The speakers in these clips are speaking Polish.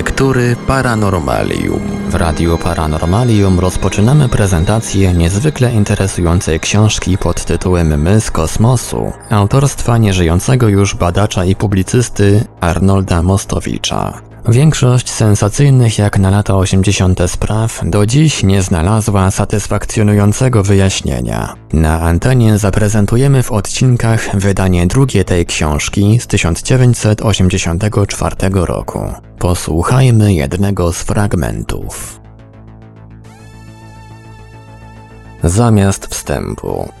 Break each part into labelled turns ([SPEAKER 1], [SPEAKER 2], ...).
[SPEAKER 1] Lektury Paranormalium. W Radiu Paranormalium rozpoczynamy prezentację niezwykle interesującej książki pod tytułem My z kosmosu, autorstwa nieżyjącego już badacza i publicysty Arnolda Mostowicza. Większość sensacyjnych jak na lata 80. spraw do dziś nie znalazła satysfakcjonującego wyjaśnienia. Na antenie zaprezentujemy w odcinkach wydanie drugie tej książki z 1984 roku. Posłuchajmy jednego z fragmentów. Zamiast wstępu.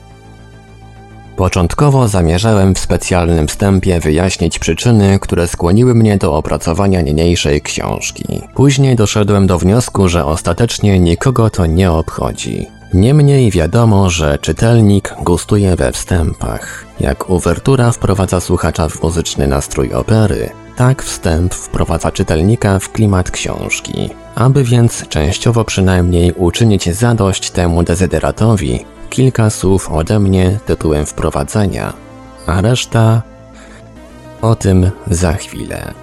[SPEAKER 1] Początkowo zamierzałem w specjalnym wstępie wyjaśnić przyczyny, które skłoniły mnie do opracowania niniejszej książki. Później doszedłem do wniosku, że ostatecznie nikogo to nie obchodzi. Niemniej wiadomo, że czytelnik gustuje we wstępach. Jak uwertura wprowadza słuchacza w muzyczny nastrój opery, tak wstęp wprowadza czytelnika w klimat książki. Aby więc częściowo przynajmniej uczynić zadość temu dezyderatowi, kilka słów ode mnie tytułem wprowadzenia, a reszta o tym za chwilę.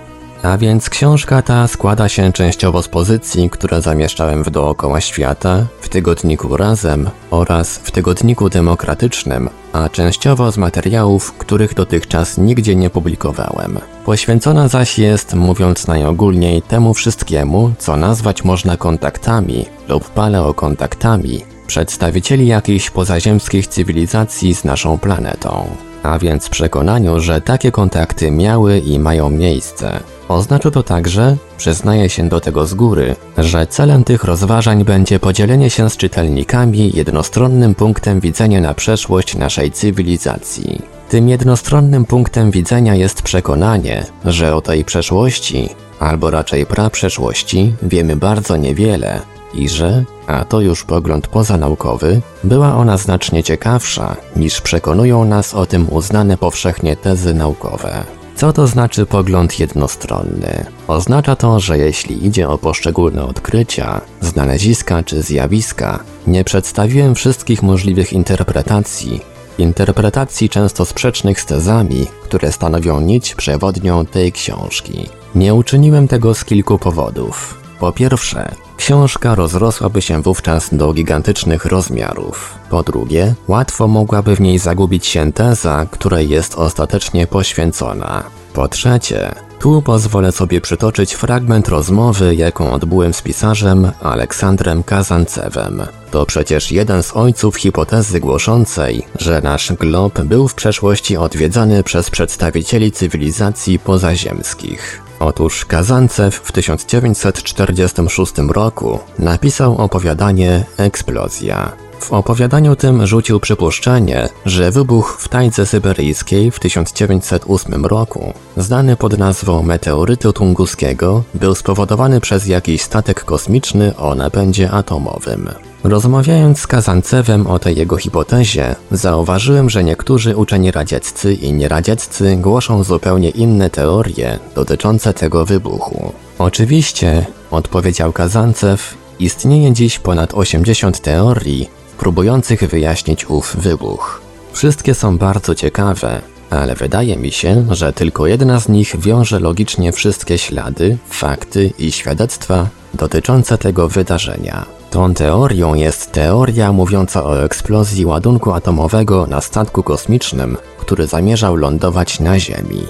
[SPEAKER 1] A więc książka ta składa się częściowo z pozycji, które zamieszczałem w Dookoła Świata, w tygodniku Razem oraz w tygodniku Demokratycznym, a częściowo z materiałów, których dotychczas nigdzie nie publikowałem. Poświęcona zaś jest, mówiąc najogólniej, temu wszystkiemu, co nazwać można kontaktami lub paleokontaktami, przedstawicieli jakichś pozaziemskich cywilizacji z naszą planetą. A więc przekonaniu, że takie kontakty miały i mają miejsce. Oznacza to także, przyznaję się do tego z góry, że celem tych rozważań będzie podzielenie się z czytelnikami jednostronnym punktem widzenia na przeszłość naszej cywilizacji. Tym jednostronnym punktem widzenia jest przekonanie, że o tej przeszłości, albo raczej praprzeszłości, wiemy bardzo niewiele, i że, a to już pogląd pozanaukowy, była ona znacznie ciekawsza niż przekonują nas o tym uznane powszechnie tezy naukowe. Co to znaczy pogląd jednostronny? Oznacza to, że jeśli idzie o poszczególne odkrycia, znaleziska czy zjawiska, nie przedstawiłem wszystkich możliwych interpretacji, interpretacji często sprzecznych z tezami, które stanowią nić przewodnią tej książki. Nie uczyniłem tego z kilku powodów. Po pierwsze, książka rozrosłaby się wówczas do gigantycznych rozmiarów. Po drugie, łatwo mogłaby w niej zagubić się teza, której jest ostatecznie poświęcona. Po trzecie, tu pozwolę sobie przytoczyć fragment rozmowy, jaką odbyłem z pisarzem Aleksandrem Kazancewem. To przecież jeden z ojców hipotezy głoszącej, że nasz glob był w przeszłości odwiedzany przez przedstawicieli cywilizacji pozaziemskich. Otóż Kazancew w 1946 roku napisał opowiadanie Eksplozja. W opowiadaniu tym rzucił przypuszczenie, że wybuch w tajdze syberyjskiej w 1908 roku, znany pod nazwą meteorytu tunguskiego, był spowodowany przez jakiś statek kosmiczny o napędzie atomowym. Rozmawiając z Kazancewem o tej jego hipotezie, zauważyłem, że niektórzy uczeni radzieccy i nieradzieccy głoszą zupełnie inne teorie dotyczące tego wybuchu. Oczywiście, odpowiedział Kazancew, istnieje dziś ponad 80 teorii, próbujących wyjaśnić ów wybuch. Wszystkie są bardzo ciekawe, ale wydaje mi się, że tylko jedna z nich wiąże logicznie wszystkie ślady, fakty i świadectwa dotyczące tego wydarzenia. Tą teorią jest teoria mówiąca o eksplozji ładunku atomowego na statku kosmicznym, który zamierzał lądować na Ziemi.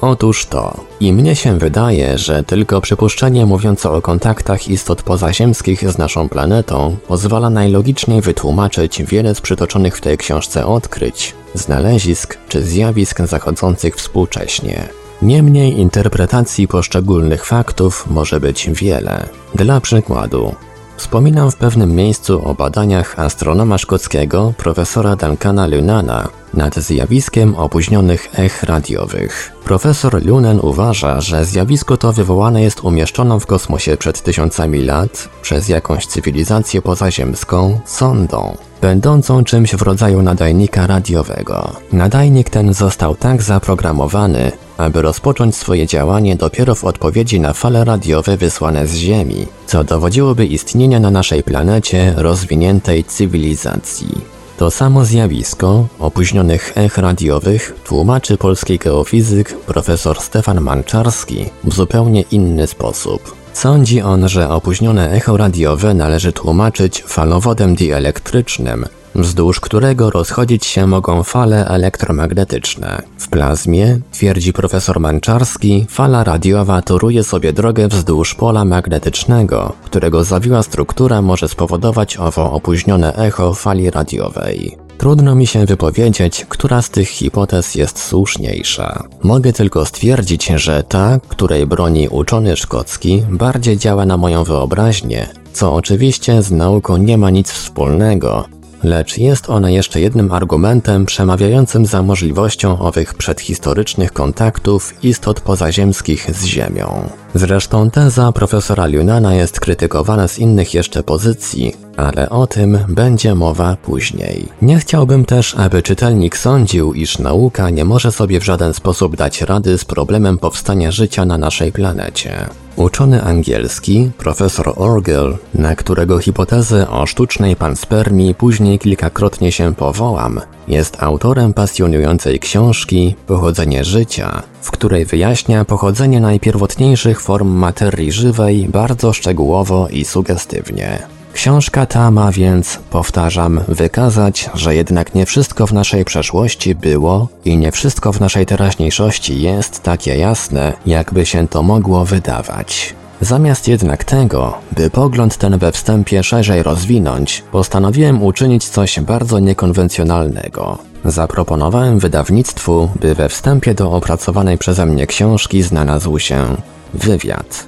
[SPEAKER 1] Otóż to. I mnie się wydaje, że tylko przypuszczenie mówiące o kontaktach istot pozaziemskich z naszą planetą pozwala najlogiczniej wytłumaczyć wiele z przytoczonych w tej książce odkryć, znalezisk czy zjawisk zachodzących współcześnie. Niemniej interpretacji poszczególnych faktów może być wiele. Dla przykładu, Wspominam w pewnym miejscu o badaniach astronoma szkockiego profesora Duncana Lunana nad zjawiskiem opóźnionych ech radiowych. Profesor Lunan uważa, że zjawisko to wywołane jest umieszczoną w kosmosie przed tysiącami lat przez jakąś cywilizację pozaziemską sondą, będącą czymś w rodzaju nadajnika radiowego. Nadajnik ten został tak zaprogramowany, aby rozpocząć swoje działanie dopiero w odpowiedzi na fale radiowe wysłane z Ziemi, co dowodziłoby istnienia na naszej planecie rozwiniętej cywilizacji. To samo zjawisko opóźnionych ech radiowych tłumaczy polski geofizyk profesor Stefan Manczarski w zupełnie inny sposób. Sądzi on, że opóźnione echo radiowe należy tłumaczyć falowodem dielektrycznym, wzdłuż którego rozchodzić się mogą fale elektromagnetyczne. W plazmie, twierdzi profesor Manczarski, fala radiowa toruje sobie drogę wzdłuż pola magnetycznego, którego zawiła struktura może spowodować owo opóźnione echo fali radiowej. Trudno mi się wypowiedzieć, która z tych hipotez jest słuszniejsza. Mogę tylko stwierdzić, że ta, której broni uczony szkocki, bardziej działa na moją wyobraźnię, co oczywiście z nauką nie ma nic wspólnego, lecz jest ona jeszcze jednym argumentem przemawiającym za możliwością owych przedhistorycznych kontaktów istot pozaziemskich z Ziemią. Zresztą teza profesora Lunana jest krytykowana z innych jeszcze pozycji, ale o tym będzie mowa później. Nie chciałbym też, aby czytelnik sądził, iż nauka nie może sobie w żaden sposób dać rady z problemem powstania życia na naszej planecie. Uczony angielski, profesor Orgel, na którego hipotezę o sztucznej panspermii później kilkakrotnie się powołam, jest autorem pasjonującej książki Pochodzenie życia, w której wyjaśnia pochodzenie najpierwotniejszych form materii żywej bardzo szczegółowo i sugestywnie. Książka ta ma więc, powtarzam, wykazać, że jednak nie wszystko w naszej przeszłości było i nie wszystko w naszej teraźniejszości jest takie jasne, jakby się to mogło wydawać. Zamiast jednak tego, by pogląd ten we wstępie szerzej rozwinąć, postanowiłem uczynić coś bardzo niekonwencjonalnego. Zaproponowałem wydawnictwu, by we wstępie do opracowanej przeze mnie książki znalazł się wywiad.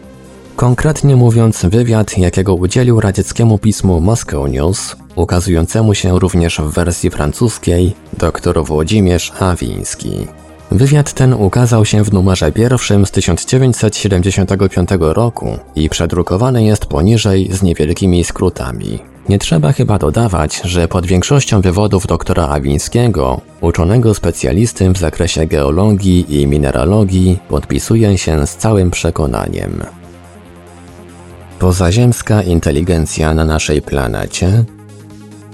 [SPEAKER 1] Konkretnie mówiąc, wywiad, jakiego udzielił radzieckiemu pismu Moscow News, ukazującemu się również w wersji francuskiej, dr Włodzimierz Awiński. Wywiad ten ukazał się w numerze pierwszym z 1975 roku i przedrukowany jest poniżej z niewielkimi skrótami. Nie trzeba chyba dodawać, że pod większością wywodów doktora Awińskiego, uczonego specjalisty w zakresie geologii i mineralogii, podpisuje się z całym przekonaniem. Pozaziemska inteligencja na naszej planecie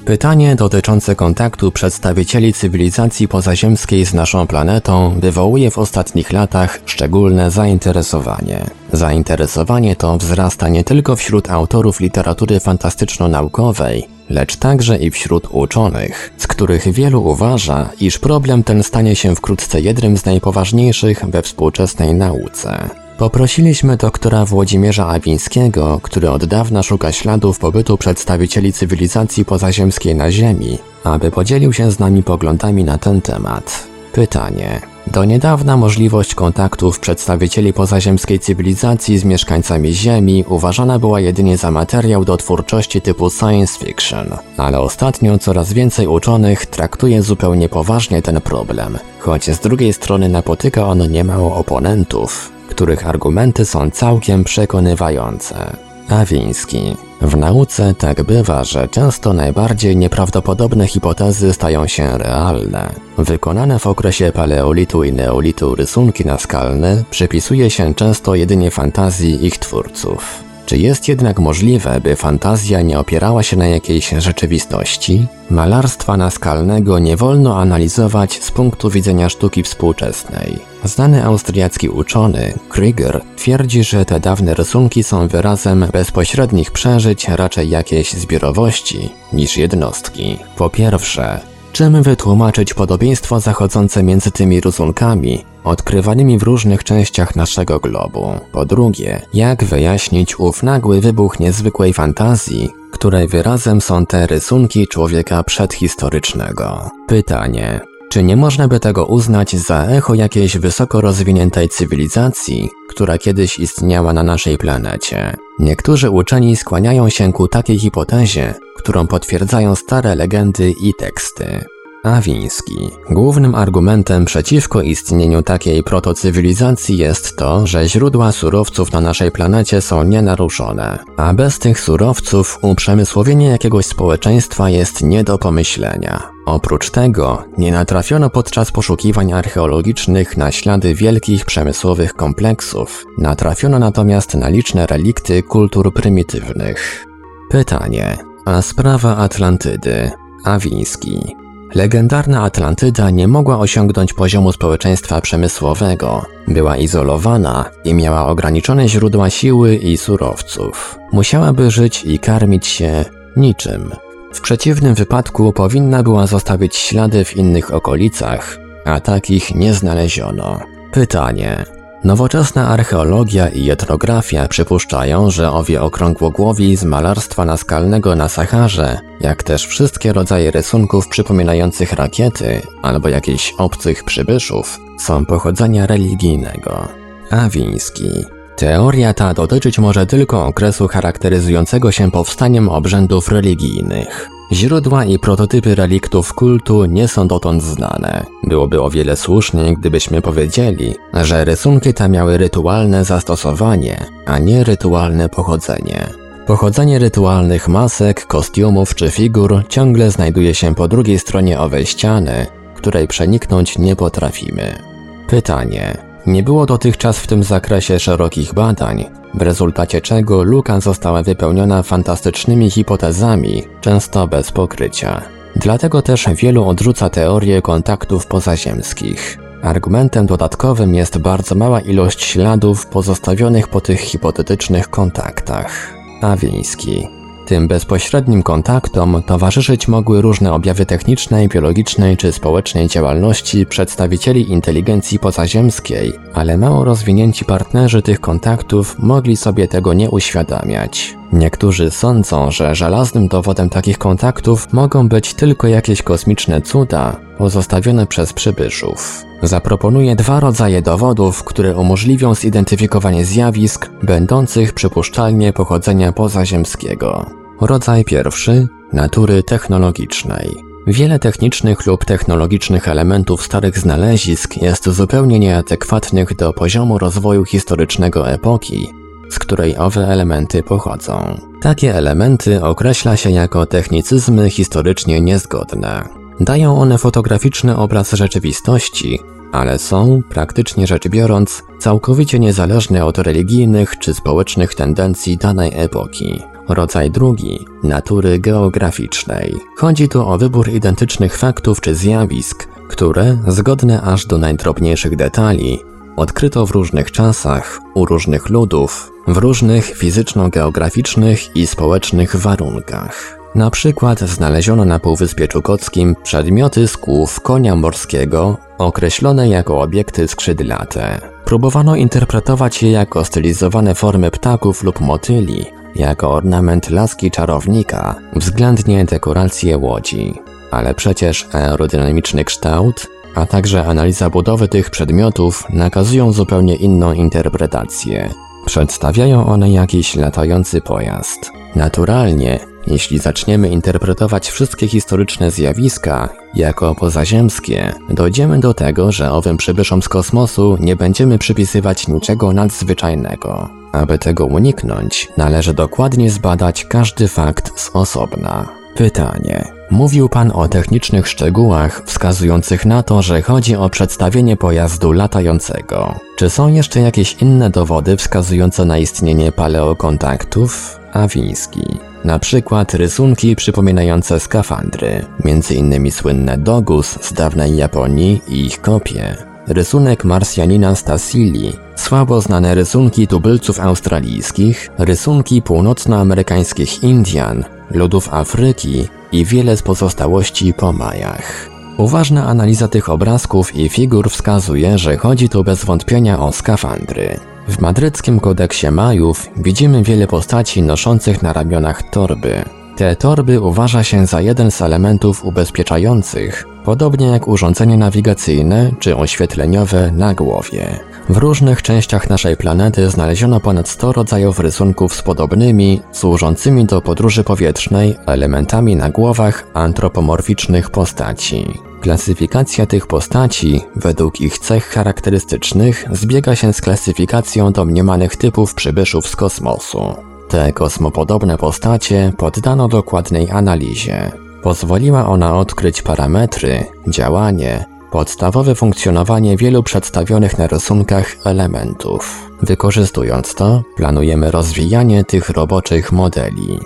[SPEAKER 1] Pytanie dotyczące kontaktu przedstawicieli cywilizacji pozaziemskiej z naszą planetą wywołuje w ostatnich latach szczególne zainteresowanie. Zainteresowanie to wzrasta nie tylko wśród autorów literatury fantastyczno-naukowej, lecz także i wśród uczonych, z których wielu uważa, iż problem ten stanie się wkrótce jednym z najpoważniejszych we współczesnej nauce. Poprosiliśmy doktora Włodzimierza Awińskiego, który od dawna szuka śladów pobytu przedstawicieli cywilizacji pozaziemskiej na Ziemi, aby podzielił się z nami poglądami na ten temat. Pytanie. Do niedawna możliwość kontaktów przedstawicieli pozaziemskiej cywilizacji z mieszkańcami Ziemi uważana była jedynie za materiał do twórczości typu science fiction, ale ostatnio coraz więcej uczonych traktuje zupełnie poważnie ten problem, choć z drugiej strony napotyka on niemało oponentów, których argumenty są całkiem przekonywające. Awiński. W nauce tak bywa, że często najbardziej nieprawdopodobne hipotezy stają się realne. Wykonane w okresie paleolitu i neolitu rysunki naskalne przypisuje się często jedynie fantazji ich twórców. Czy jest jednak możliwe, by fantazja nie opierała się na jakiejś rzeczywistości? Malarstwa naskalnego nie wolno analizować z punktu widzenia sztuki współczesnej. Znany austriacki uczony, Krieger, twierdzi, że te dawne rysunki są wyrazem bezpośrednich przeżyć raczej jakiejś zbiorowości niż jednostki. Po pierwsze, Czym wytłumaczyć podobieństwo zachodzące między tymi rysunkami, odkrywanymi w różnych częściach naszego globu? Po drugie, jak wyjaśnić ów nagły wybuch niezwykłej fantazji, której wyrazem są te rysunki człowieka przedhistorycznego? Pytanie. Czy nie można by tego uznać za echo jakiejś wysoko rozwiniętej cywilizacji, która kiedyś istniała na naszej planecie? Niektórzy uczeni skłaniają się ku takiej hipotezie, którą potwierdzają stare legendy i teksty. Awiński. Głównym argumentem przeciwko istnieniu takiej protocywilizacji jest to, że źródła surowców na naszej planecie są nienaruszone, a bez tych surowców uprzemysłowienie jakiegoś społeczeństwa jest nie do pomyślenia. Oprócz tego nie natrafiono podczas poszukiwań archeologicznych na ślady wielkich przemysłowych kompleksów, natrafiono natomiast na liczne relikty kultur prymitywnych. Pytanie, a sprawa Atlantydy Awiński. Legendarna Atlantyda nie mogła osiągnąć poziomu społeczeństwa przemysłowego. Była izolowana i miała ograniczone źródła siły i surowców. Musiałaby żyć i karmić się niczym. W przeciwnym wypadku powinna była zostawić ślady w innych okolicach, a takich nie znaleziono. Pytanie: Nowoczesna archeologia i etnografia przypuszczają, że owie okrągłogłowi z malarstwa naskalnego na Saharze, jak też wszystkie rodzaje rysunków przypominających rakiety albo jakichś obcych przybyszów, są pochodzenia religijnego. Awiński. Teoria ta dotyczyć może tylko okresu charakteryzującego się powstaniem obrzędów religijnych. Źródła i prototypy reliktów kultu nie są dotąd znane. Byłoby o wiele słuszniej, gdybyśmy powiedzieli, że rysunki te miały rytualne zastosowanie, a nie rytualne pochodzenie. Pochodzenie rytualnych masek, kostiumów czy figur ciągle znajduje się po drugiej stronie owej ściany, której przeniknąć nie potrafimy. Pytanie: nie było dotychczas w tym zakresie szerokich badań, w rezultacie czego luka została wypełniona fantastycznymi hipotezami, często bez pokrycia. Dlatego też wielu odrzuca teorię kontaktów pozaziemskich. Argumentem dodatkowym jest bardzo mała ilość śladów pozostawionych po tych hipotetycznych kontaktach. Awiński tym bezpośrednim kontaktom towarzyszyć mogły różne objawy technicznej, biologicznej czy społecznej działalności przedstawicieli inteligencji pozaziemskiej, ale mało rozwinięci partnerzy tych kontaktów mogli sobie tego nie uświadamiać. Niektórzy sądzą, że żelaznym dowodem takich kontaktów mogą być tylko jakieś kosmiczne cuda pozostawione przez przybyszów. Zaproponuję dwa rodzaje dowodów, które umożliwią zidentyfikowanie zjawisk będących przypuszczalnie pochodzenia pozaziemskiego. Rodzaj pierwszy natury technologicznej. Wiele technicznych lub technologicznych elementów starych znalezisk jest zupełnie nieadekwatnych do poziomu rozwoju historycznego epoki, z której owe elementy pochodzą. Takie elementy określa się jako technicyzmy historycznie niezgodne. Dają one fotograficzny obraz rzeczywistości, ale są, praktycznie rzecz biorąc, całkowicie niezależne od religijnych czy społecznych tendencji danej epoki. Rodzaj drugi natury geograficznej. Chodzi tu o wybór identycznych faktów czy zjawisk, które, zgodne aż do najdrobniejszych detali, odkryto w różnych czasach, u różnych ludów, w różnych fizyczno-geograficznych i społecznych warunkach. Na przykład znaleziono na Półwyspie Czukockim przedmioty z kłów konia morskiego określone jako obiekty skrzydlate. Próbowano interpretować je jako stylizowane formy ptaków lub motyli, jako ornament laski czarownika, względnie dekoracje łodzi. Ale przecież aerodynamiczny kształt, a także analiza budowy tych przedmiotów nakazują zupełnie inną interpretację. Przedstawiają one jakiś latający pojazd. Naturalnie, jeśli zaczniemy interpretować wszystkie historyczne zjawiska jako pozaziemskie, dojdziemy do tego, że owym przybyszom z kosmosu nie będziemy przypisywać niczego nadzwyczajnego. Aby tego uniknąć, należy dokładnie zbadać każdy fakt z osobna. Pytanie. Mówił Pan o technicznych szczegółach wskazujących na to, że chodzi o przedstawienie pojazdu latającego. Czy są jeszcze jakieś inne dowody wskazujące na istnienie paleokontaktów? Awiński. Na przykład rysunki przypominające skafandry, m.in. słynne Dogus z dawnej Japonii i ich kopie. Rysunek Marsjanina Stasili, słabo znane rysunki tubylców australijskich, rysunki północnoamerykańskich Indian, ludów Afryki i wiele z pozostałości po Majach. Uważna analiza tych obrazków i figur wskazuje, że chodzi tu bez wątpienia o skafandry. W madryckim kodeksie Majów widzimy wiele postaci noszących na ramionach torby. Te torby uważa się za jeden z elementów ubezpieczających, podobnie jak urządzenie nawigacyjne czy oświetleniowe na głowie. W różnych częściach naszej planety znaleziono ponad 100 rodzajów rysunków z podobnymi, służącymi do podróży powietrznej, elementami na głowach antropomorficznych postaci. Klasyfikacja tych postaci, według ich cech charakterystycznych, zbiega się z klasyfikacją domniemanych typów przybyszów z kosmosu. Te kosmopodobne postacie poddano dokładnej analizie. Pozwoliła ona odkryć parametry, działanie, podstawowe funkcjonowanie wielu przedstawionych na rysunkach elementów. Wykorzystując to, planujemy rozwijanie tych roboczych modeli.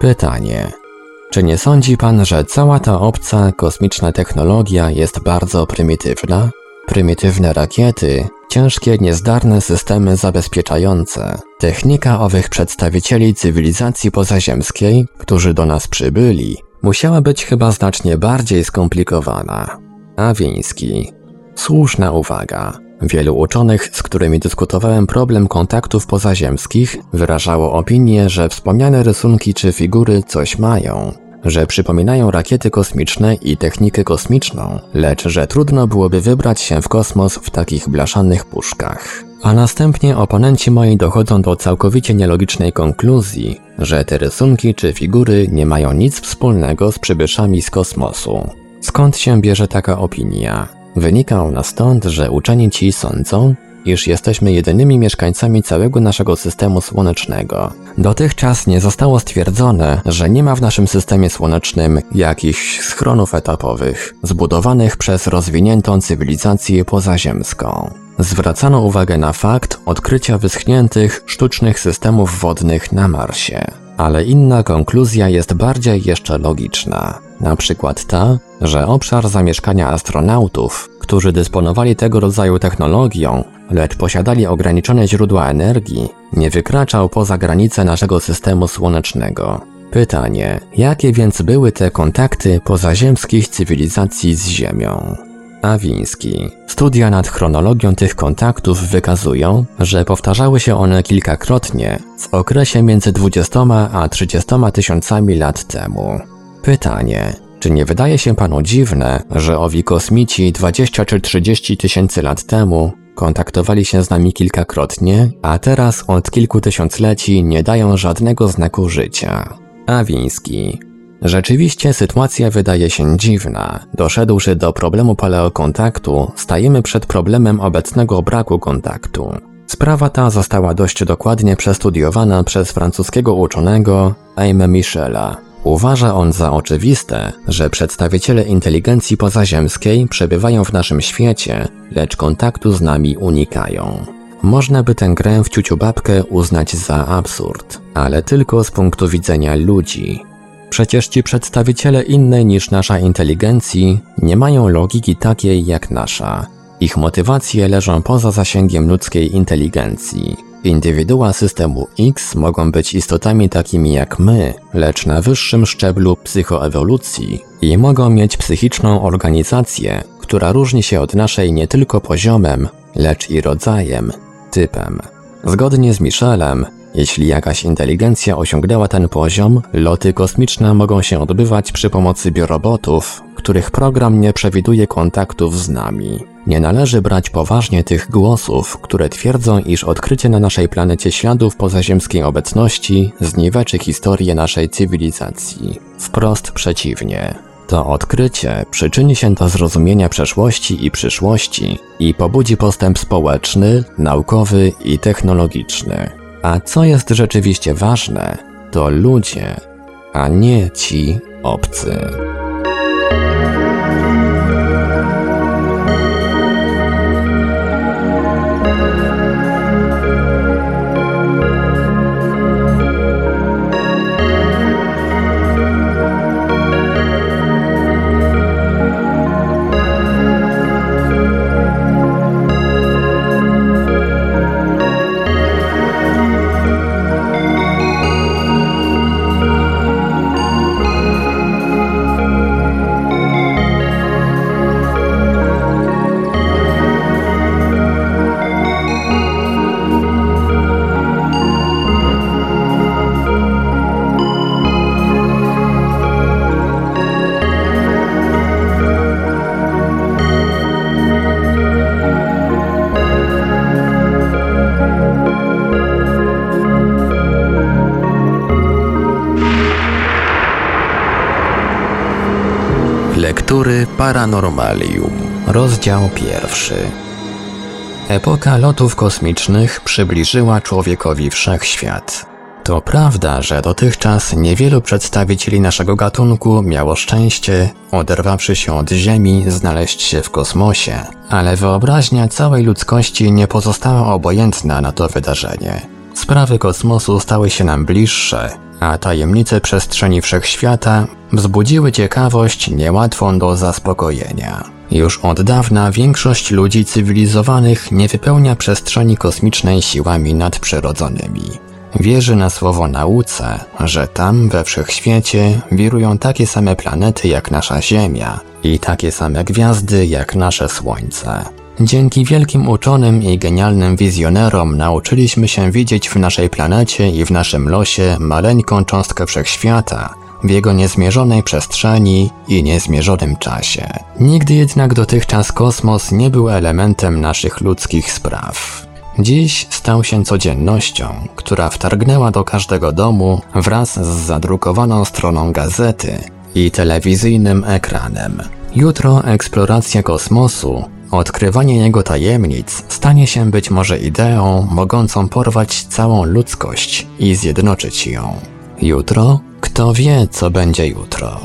[SPEAKER 1] Pytanie: Czy nie sądzi pan, że cała ta obca kosmiczna technologia jest bardzo prymitywna? Prymitywne rakiety, ciężkie, niezdarne systemy zabezpieczające, technika owych przedstawicieli cywilizacji pozaziemskiej, którzy do nas przybyli, musiała być chyba znacznie bardziej skomplikowana. Awiński. Słuszna uwaga. Wielu uczonych, z którymi dyskutowałem problem kontaktów pozaziemskich, wyrażało opinię, że wspomniane rysunki czy figury coś mają, że przypominają rakiety kosmiczne i technikę kosmiczną, lecz że trudno byłoby wybrać się w kosmos w takich blaszanych puszkach. A następnie oponenci moi dochodzą do całkowicie nielogicznej konkluzji, że te rysunki czy figury nie mają nic wspólnego z przybyszami z kosmosu. Skąd się bierze taka opinia? Wynika ona stąd, że uczeni ci sądzą, iż jesteśmy jedynymi mieszkańcami całego naszego systemu słonecznego. Dotychczas nie zostało stwierdzone, że nie ma w naszym systemie słonecznym jakichś schronów etapowych, zbudowanych przez rozwiniętą cywilizację pozaziemską. Zwracano uwagę na fakt odkrycia wyschniętych, sztucznych systemów wodnych na Marsie. Ale inna konkluzja jest bardziej jeszcze logiczna. Na przykład ta, że obszar zamieszkania astronautów, którzy dysponowali tego rodzaju technologią, lecz posiadali ograniczone źródła energii, nie wykraczał poza granice naszego systemu słonecznego. Pytanie, jakie więc były te kontakty pozaziemskich cywilizacji z Ziemią? Awiński. Studia nad chronologią tych kontaktów wykazują, że powtarzały się one kilkakrotnie w okresie między 20 a 30 tysiącami lat temu. Pytanie, czy nie wydaje się panu dziwne, że owi kosmici 20 czy 30 tysięcy lat temu kontaktowali się z nami kilkakrotnie, a teraz od kilku tysiącleci nie dają żadnego znaku życia? Awiński. Rzeczywiście sytuacja wydaje się dziwna. Doszedłszy do problemu paleokontaktu, stajemy przed problemem obecnego braku kontaktu. Sprawa ta została dość dokładnie przestudiowana przez francuskiego uczonego Aime Michela. Uważa on za oczywiste, że przedstawiciele inteligencji pozaziemskiej przebywają w naszym świecie, lecz kontaktu z nami unikają. Można by tę grę w ciuciu babkę uznać za absurd, ale tylko z punktu widzenia ludzi. Przecież ci przedstawiciele innej niż nasza inteligencji nie mają logiki takiej jak nasza. Ich motywacje leżą poza zasięgiem ludzkiej inteligencji. Indywidua systemu X mogą być istotami takimi jak my, lecz na wyższym szczeblu psychoewolucji i mogą mieć psychiczną organizację, która różni się od naszej nie tylko poziomem, lecz i rodzajem, typem. Zgodnie z Michelem, jeśli jakaś inteligencja osiągnęła ten poziom, loty kosmiczne mogą się odbywać przy pomocy biorobotów, których program nie przewiduje kontaktów z nami. Nie należy brać poważnie tych głosów, które twierdzą, iż odkrycie na naszej planecie śladów pozaziemskiej obecności zniweczy historię naszej cywilizacji. Wprost przeciwnie. To odkrycie przyczyni się do zrozumienia przeszłości i przyszłości i pobudzi postęp społeczny, naukowy i technologiczny. A co jest rzeczywiście ważne, to ludzie, a nie ci obcy. Paranormalium. Rozdział pierwszy. Epoka lotów kosmicznych przybliżyła człowiekowi wszechświat. To prawda, że dotychczas niewielu przedstawicieli naszego gatunku miało szczęście, oderwawszy się od Ziemi, znaleźć się w kosmosie, ale wyobraźnia całej ludzkości nie pozostała obojętna na to wydarzenie. Sprawy kosmosu stały się nam bliższe a tajemnice przestrzeni wszechświata wzbudziły ciekawość niełatwą do zaspokojenia. Już od dawna większość ludzi cywilizowanych nie wypełnia przestrzeni kosmicznej siłami nadprzyrodzonymi. Wierzy na słowo nauce, że tam we wszechświecie wirują takie same planety jak nasza Ziemia i takie same gwiazdy jak nasze Słońce. Dzięki wielkim uczonym i genialnym wizjonerom nauczyliśmy się widzieć w naszej planecie i w naszym losie maleńką cząstkę wszechświata, w jego niezmierzonej przestrzeni i niezmierzonym czasie. Nigdy jednak dotychczas kosmos nie był elementem naszych ludzkich spraw. Dziś stał się codziennością, która wtargnęła do każdego domu wraz z zadrukowaną stroną gazety i telewizyjnym ekranem. Jutro eksploracja kosmosu, odkrywanie jego tajemnic stanie się być może ideą mogącą porwać całą ludzkość i zjednoczyć ją. Jutro? Kto wie, co będzie jutro?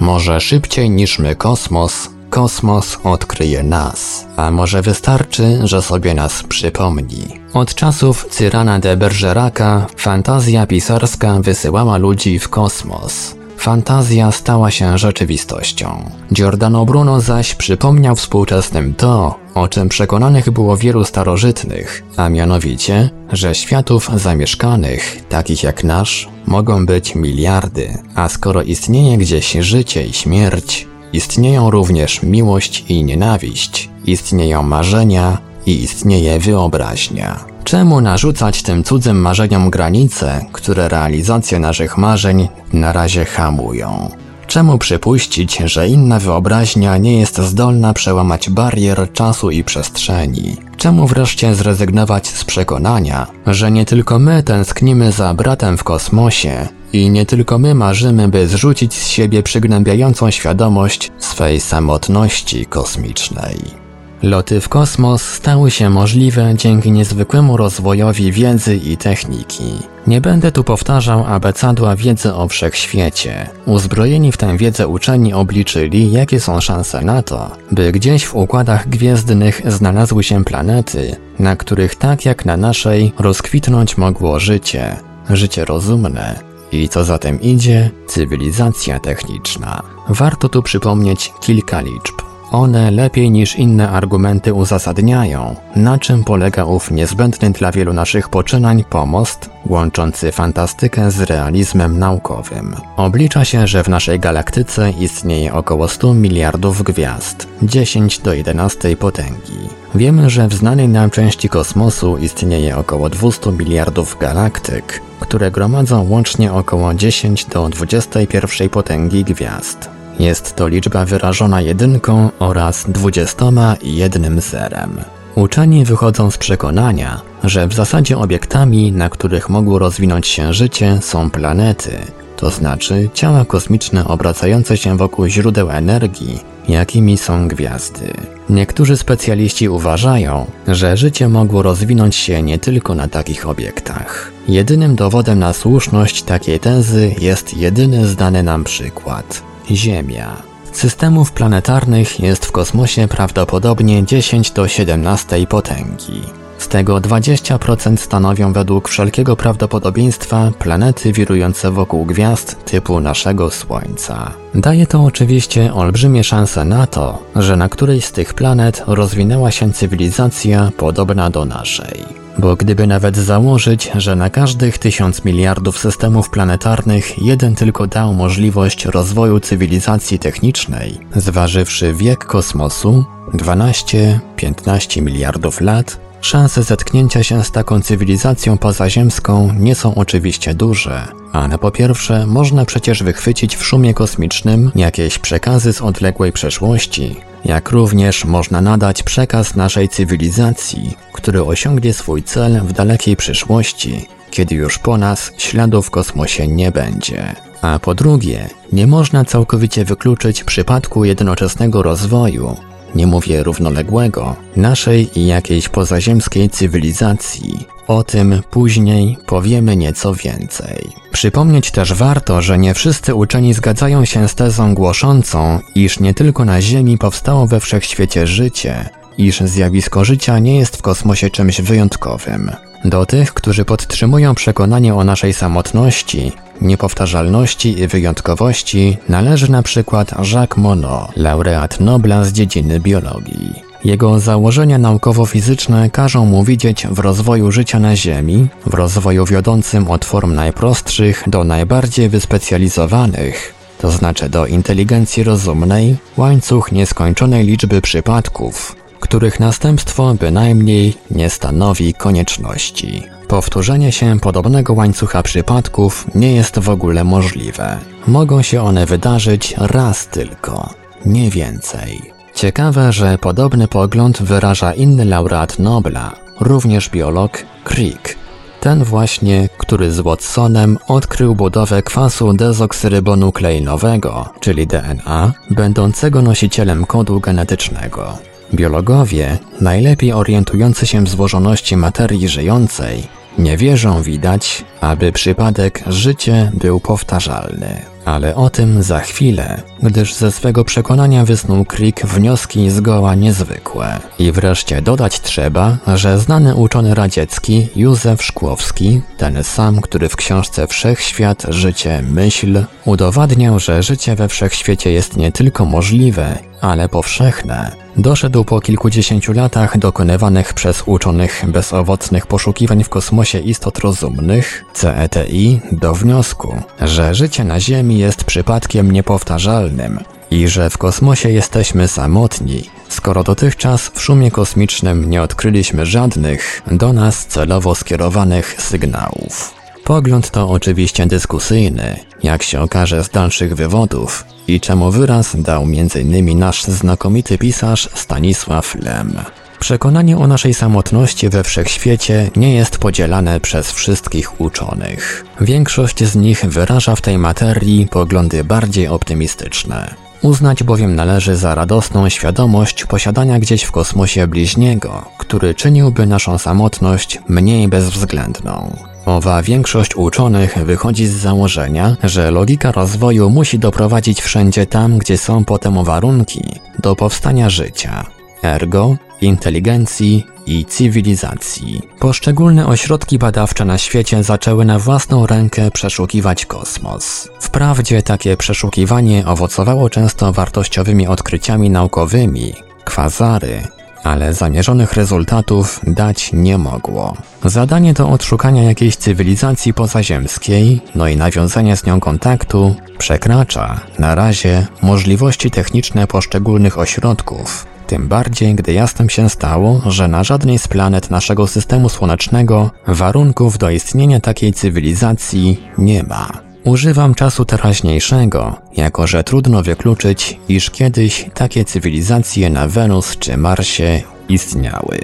[SPEAKER 1] Może szybciej niż my kosmos, kosmos odkryje nas, a może wystarczy, że sobie nas przypomni. Od czasów Cyrana de Bergeraca fantazja pisarska wysyłała ludzi w kosmos. Fantazja stała się rzeczywistością. Giordano Bruno zaś przypomniał współczesnym to, o czym przekonanych było wielu starożytnych, a mianowicie, że światów zamieszkanych, takich jak nasz, mogą być miliardy, a skoro istnieje gdzieś życie i śmierć, istnieją również miłość i nienawiść, istnieją marzenia i istnieje wyobraźnia. Czemu narzucać tym cudzym marzeniom granice, które realizację naszych marzeń na razie hamują? Czemu przypuścić, że inna wyobraźnia nie jest zdolna przełamać barier czasu i przestrzeni? Czemu wreszcie zrezygnować z przekonania, że nie tylko my tęsknimy za bratem w kosmosie i nie tylko my marzymy, by zrzucić z siebie przygnębiającą świadomość swej samotności kosmicznej? Loty w kosmos stały się możliwe dzięki niezwykłemu rozwojowi wiedzy i techniki. Nie będę tu powtarzał abecadła wiedzy o wszechświecie. Uzbrojeni w tę wiedzę uczeni obliczyli, jakie są szanse na to, by gdzieś w układach gwiezdnych znalazły się planety, na których tak jak na naszej rozkwitnąć mogło życie, życie rozumne, i co za tym idzie, cywilizacja techniczna. Warto tu przypomnieć kilka liczb. One lepiej niż inne argumenty uzasadniają, na czym polega ów niezbędny dla wielu naszych poczynań pomost, łączący fantastykę z realizmem naukowym. Oblicza się, że w naszej galaktyce istnieje około 100 miliardów gwiazd, 10 do 11 potęgi. Wiemy, że w znanej nam części kosmosu istnieje około 200 miliardów galaktyk, które gromadzą łącznie około 10 do 21 potęgi gwiazd. Jest to liczba wyrażona jedynką oraz dwudziestoma jednym zerem. Uczeni wychodzą z przekonania, że w zasadzie obiektami, na których mogło rozwinąć się życie, są planety, to znaczy ciała kosmiczne obracające się wokół źródeł energii, jakimi są gwiazdy. Niektórzy specjaliści uważają, że życie mogło rozwinąć się nie tylko na takich obiektach. Jedynym dowodem na słuszność takiej tezy jest jedyny znany nam przykład Ziemia. Systemów planetarnych jest w kosmosie prawdopodobnie 10 do 17 potęgi. Z tego 20% stanowią według wszelkiego prawdopodobieństwa planety wirujące wokół gwiazd typu naszego Słońca. Daje to oczywiście olbrzymie szanse na to, że na którejś z tych planet rozwinęła się cywilizacja podobna do naszej. Bo gdyby nawet założyć, że na każdych tysiąc miliardów systemów planetarnych jeden tylko dał możliwość rozwoju cywilizacji technicznej, zważywszy wiek kosmosu 12-15 miliardów lat, szanse zetknięcia się z taką cywilizacją pozaziemską nie są oczywiście duże, ale po pierwsze można przecież wychwycić w szumie kosmicznym jakieś przekazy z odległej przeszłości, jak również można nadać przekaz naszej cywilizacji, który osiągnie swój cel w dalekiej przyszłości, kiedy już po nas śladów w kosmosie nie będzie. A po drugie, nie można całkowicie wykluczyć przypadku jednoczesnego rozwoju, nie mówię równoległego, naszej i jakiejś pozaziemskiej cywilizacji. O tym później powiemy nieco więcej. Przypomnieć też warto, że nie wszyscy uczeni zgadzają się z tezą głoszącą, iż nie tylko na Ziemi powstało we wszechświecie życie, iż zjawisko życia nie jest w kosmosie czymś wyjątkowym. Do tych, którzy podtrzymują przekonanie o naszej samotności, niepowtarzalności i wyjątkowości należy na przykład Jacques Monod, laureat Nobla z dziedziny biologii. Jego założenia naukowo-fizyczne każą mu widzieć w rozwoju życia na Ziemi, w rozwoju wiodącym od form najprostszych do najbardziej wyspecjalizowanych, to znaczy do inteligencji rozumnej, łańcuch nieskończonej liczby przypadków, których następstwo bynajmniej nie stanowi konieczności. Powtórzenie się podobnego łańcucha przypadków nie jest w ogóle możliwe. Mogą się one wydarzyć raz tylko, nie więcej. Ciekawe, że podobny pogląd wyraża inny laureat Nobla, również biolog Crick. Ten właśnie, który z Watsonem odkrył budowę kwasu dezoksyrybonukleinowego, czyli DNA, będącego nosicielem kodu genetycznego. Biologowie, najlepiej orientujący się w złożoności materii żyjącej, nie wierzą widać, aby przypadek życie był powtarzalny. Ale o tym za chwilę, gdyż ze swego przekonania wysnuł Crick wnioski zgoła niezwykłe. I wreszcie dodać trzeba, że znany uczony radziecki Józef Szkłowski, ten sam, który w książce Wszechświat, Życie, Myśl, udowadniał, że życie we wszechświecie jest nie tylko możliwe, ale powszechne, doszedł po kilkudziesięciu latach dokonywanych przez uczonych bezowocnych poszukiwań w kosmosie istot rozumnych, CETI, do wniosku, że życie na Ziemi jest przypadkiem niepowtarzalnym i że w kosmosie jesteśmy samotni, skoro dotychczas w szumie kosmicznym nie odkryliśmy żadnych do nas celowo skierowanych sygnałów. Pogląd to oczywiście dyskusyjny, jak się okaże z dalszych wywodów i czemu wyraz dał m.in. nasz znakomity pisarz Stanisław Lem. Przekonanie o naszej samotności we wszechświecie nie jest podzielane przez wszystkich uczonych. Większość z nich wyraża w tej materii poglądy bardziej optymistyczne. Uznać bowiem należy za radosną świadomość posiadania gdzieś w kosmosie bliźniego, który czyniłby naszą samotność mniej bezwzględną. Owa większość uczonych wychodzi z założenia, że logika rozwoju musi doprowadzić wszędzie tam, gdzie są potem warunki do powstania życia. Ergo, inteligencji i cywilizacji. Poszczególne ośrodki badawcze na świecie zaczęły na własną rękę przeszukiwać kosmos. Wprawdzie takie przeszukiwanie owocowało często wartościowymi odkryciami naukowymi, kwazary, ale zamierzonych rezultatów dać nie mogło. Zadanie do odszukania jakiejś cywilizacji pozaziemskiej, no i nawiązania z nią kontaktu, przekracza na razie możliwości techniczne poszczególnych ośrodków, tym bardziej, gdy jasnym się stało, że na żadnej z planet naszego systemu słonecznego warunków do istnienia takiej cywilizacji nie ma. Używam czasu teraźniejszego, jako że trudno wykluczyć, iż kiedyś takie cywilizacje na Wenus czy Marsie istniały.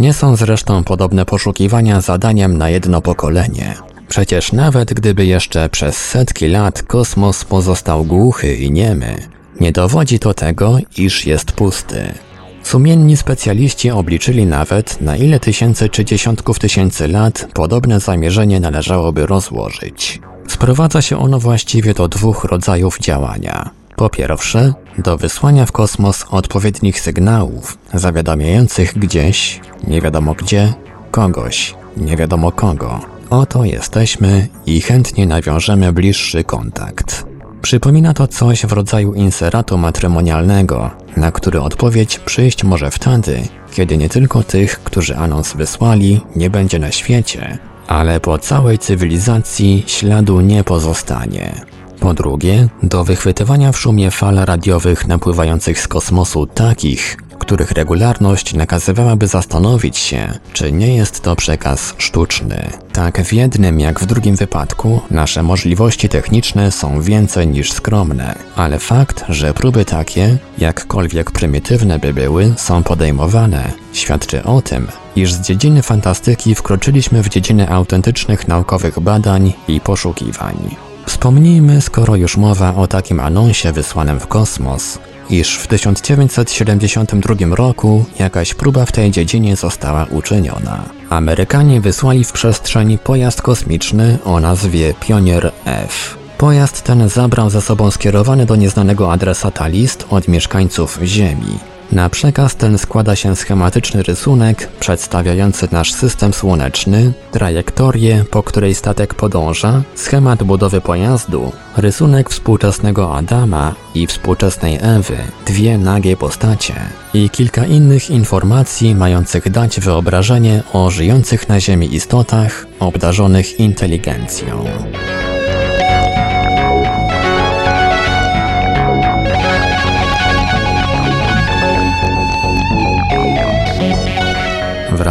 [SPEAKER 1] Nie są zresztą podobne poszukiwania zadaniem na jedno pokolenie. Przecież nawet gdyby jeszcze przez setki lat kosmos pozostał głuchy i niemy, nie dowodzi to tego, iż jest pusty. Sumienni specjaliści obliczyli nawet, na ile tysięcy czy dziesiątków tysięcy lat podobne zamierzenie należałoby rozłożyć. Sprowadza się ono właściwie do dwóch rodzajów działania. Po pierwsze, do wysłania w kosmos odpowiednich sygnałów, zawiadamiających gdzieś, nie wiadomo gdzie, kogoś, nie wiadomo kogo. Oto jesteśmy i chętnie nawiążemy bliższy kontakt. Przypomina to coś w rodzaju inseratu matrymonialnego, na który odpowiedź przyjść może wtedy, kiedy nie tylko tych, którzy anons wysłali, nie będzie na świecie, ale po całej cywilizacji śladu nie pozostanie. Po drugie, do wychwytywania w szumie fal radiowych napływających z kosmosu takich, których regularność nakazywałaby zastanowić się, czy nie jest to przekaz sztuczny. Tak w jednym jak w drugim wypadku nasze możliwości techniczne są więcej niż skromne, ale fakt, że próby takie, jakkolwiek prymitywne by były, są podejmowane, świadczy o tym, iż z dziedziny fantastyki wkroczyliśmy w dziedzinę autentycznych naukowych badań i poszukiwań. Wspomnijmy, skoro już mowa o takim anonsie wysłanym w kosmos, iż w 1972 roku jakaś próba w tej dziedzinie została uczyniona. Amerykanie wysłali w przestrzeń pojazd kosmiczny o nazwie Pionier F. Pojazd ten zabrał ze sobą skierowany do nieznanego adresata list od mieszkańców Ziemi. Na przekaz ten składa się schematyczny rysunek przedstawiający nasz system słoneczny, trajektorię, po której statek podąża, schemat budowy pojazdu, rysunek współczesnego Adama i współczesnej Ewy, dwie nagie postacie i kilka innych informacji mających dać wyobrażenie o żyjących na Ziemi istotach obdarzonych inteligencją.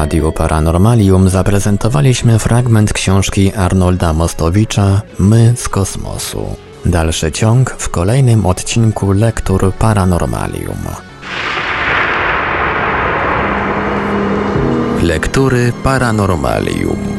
[SPEAKER 1] Radiu Paranormalium zaprezentowaliśmy fragment książki Arnolda Mostowicza My z kosmosu. Dalszy ciąg w kolejnym odcinku Lektur Paranormalium. Lektury Paranormalium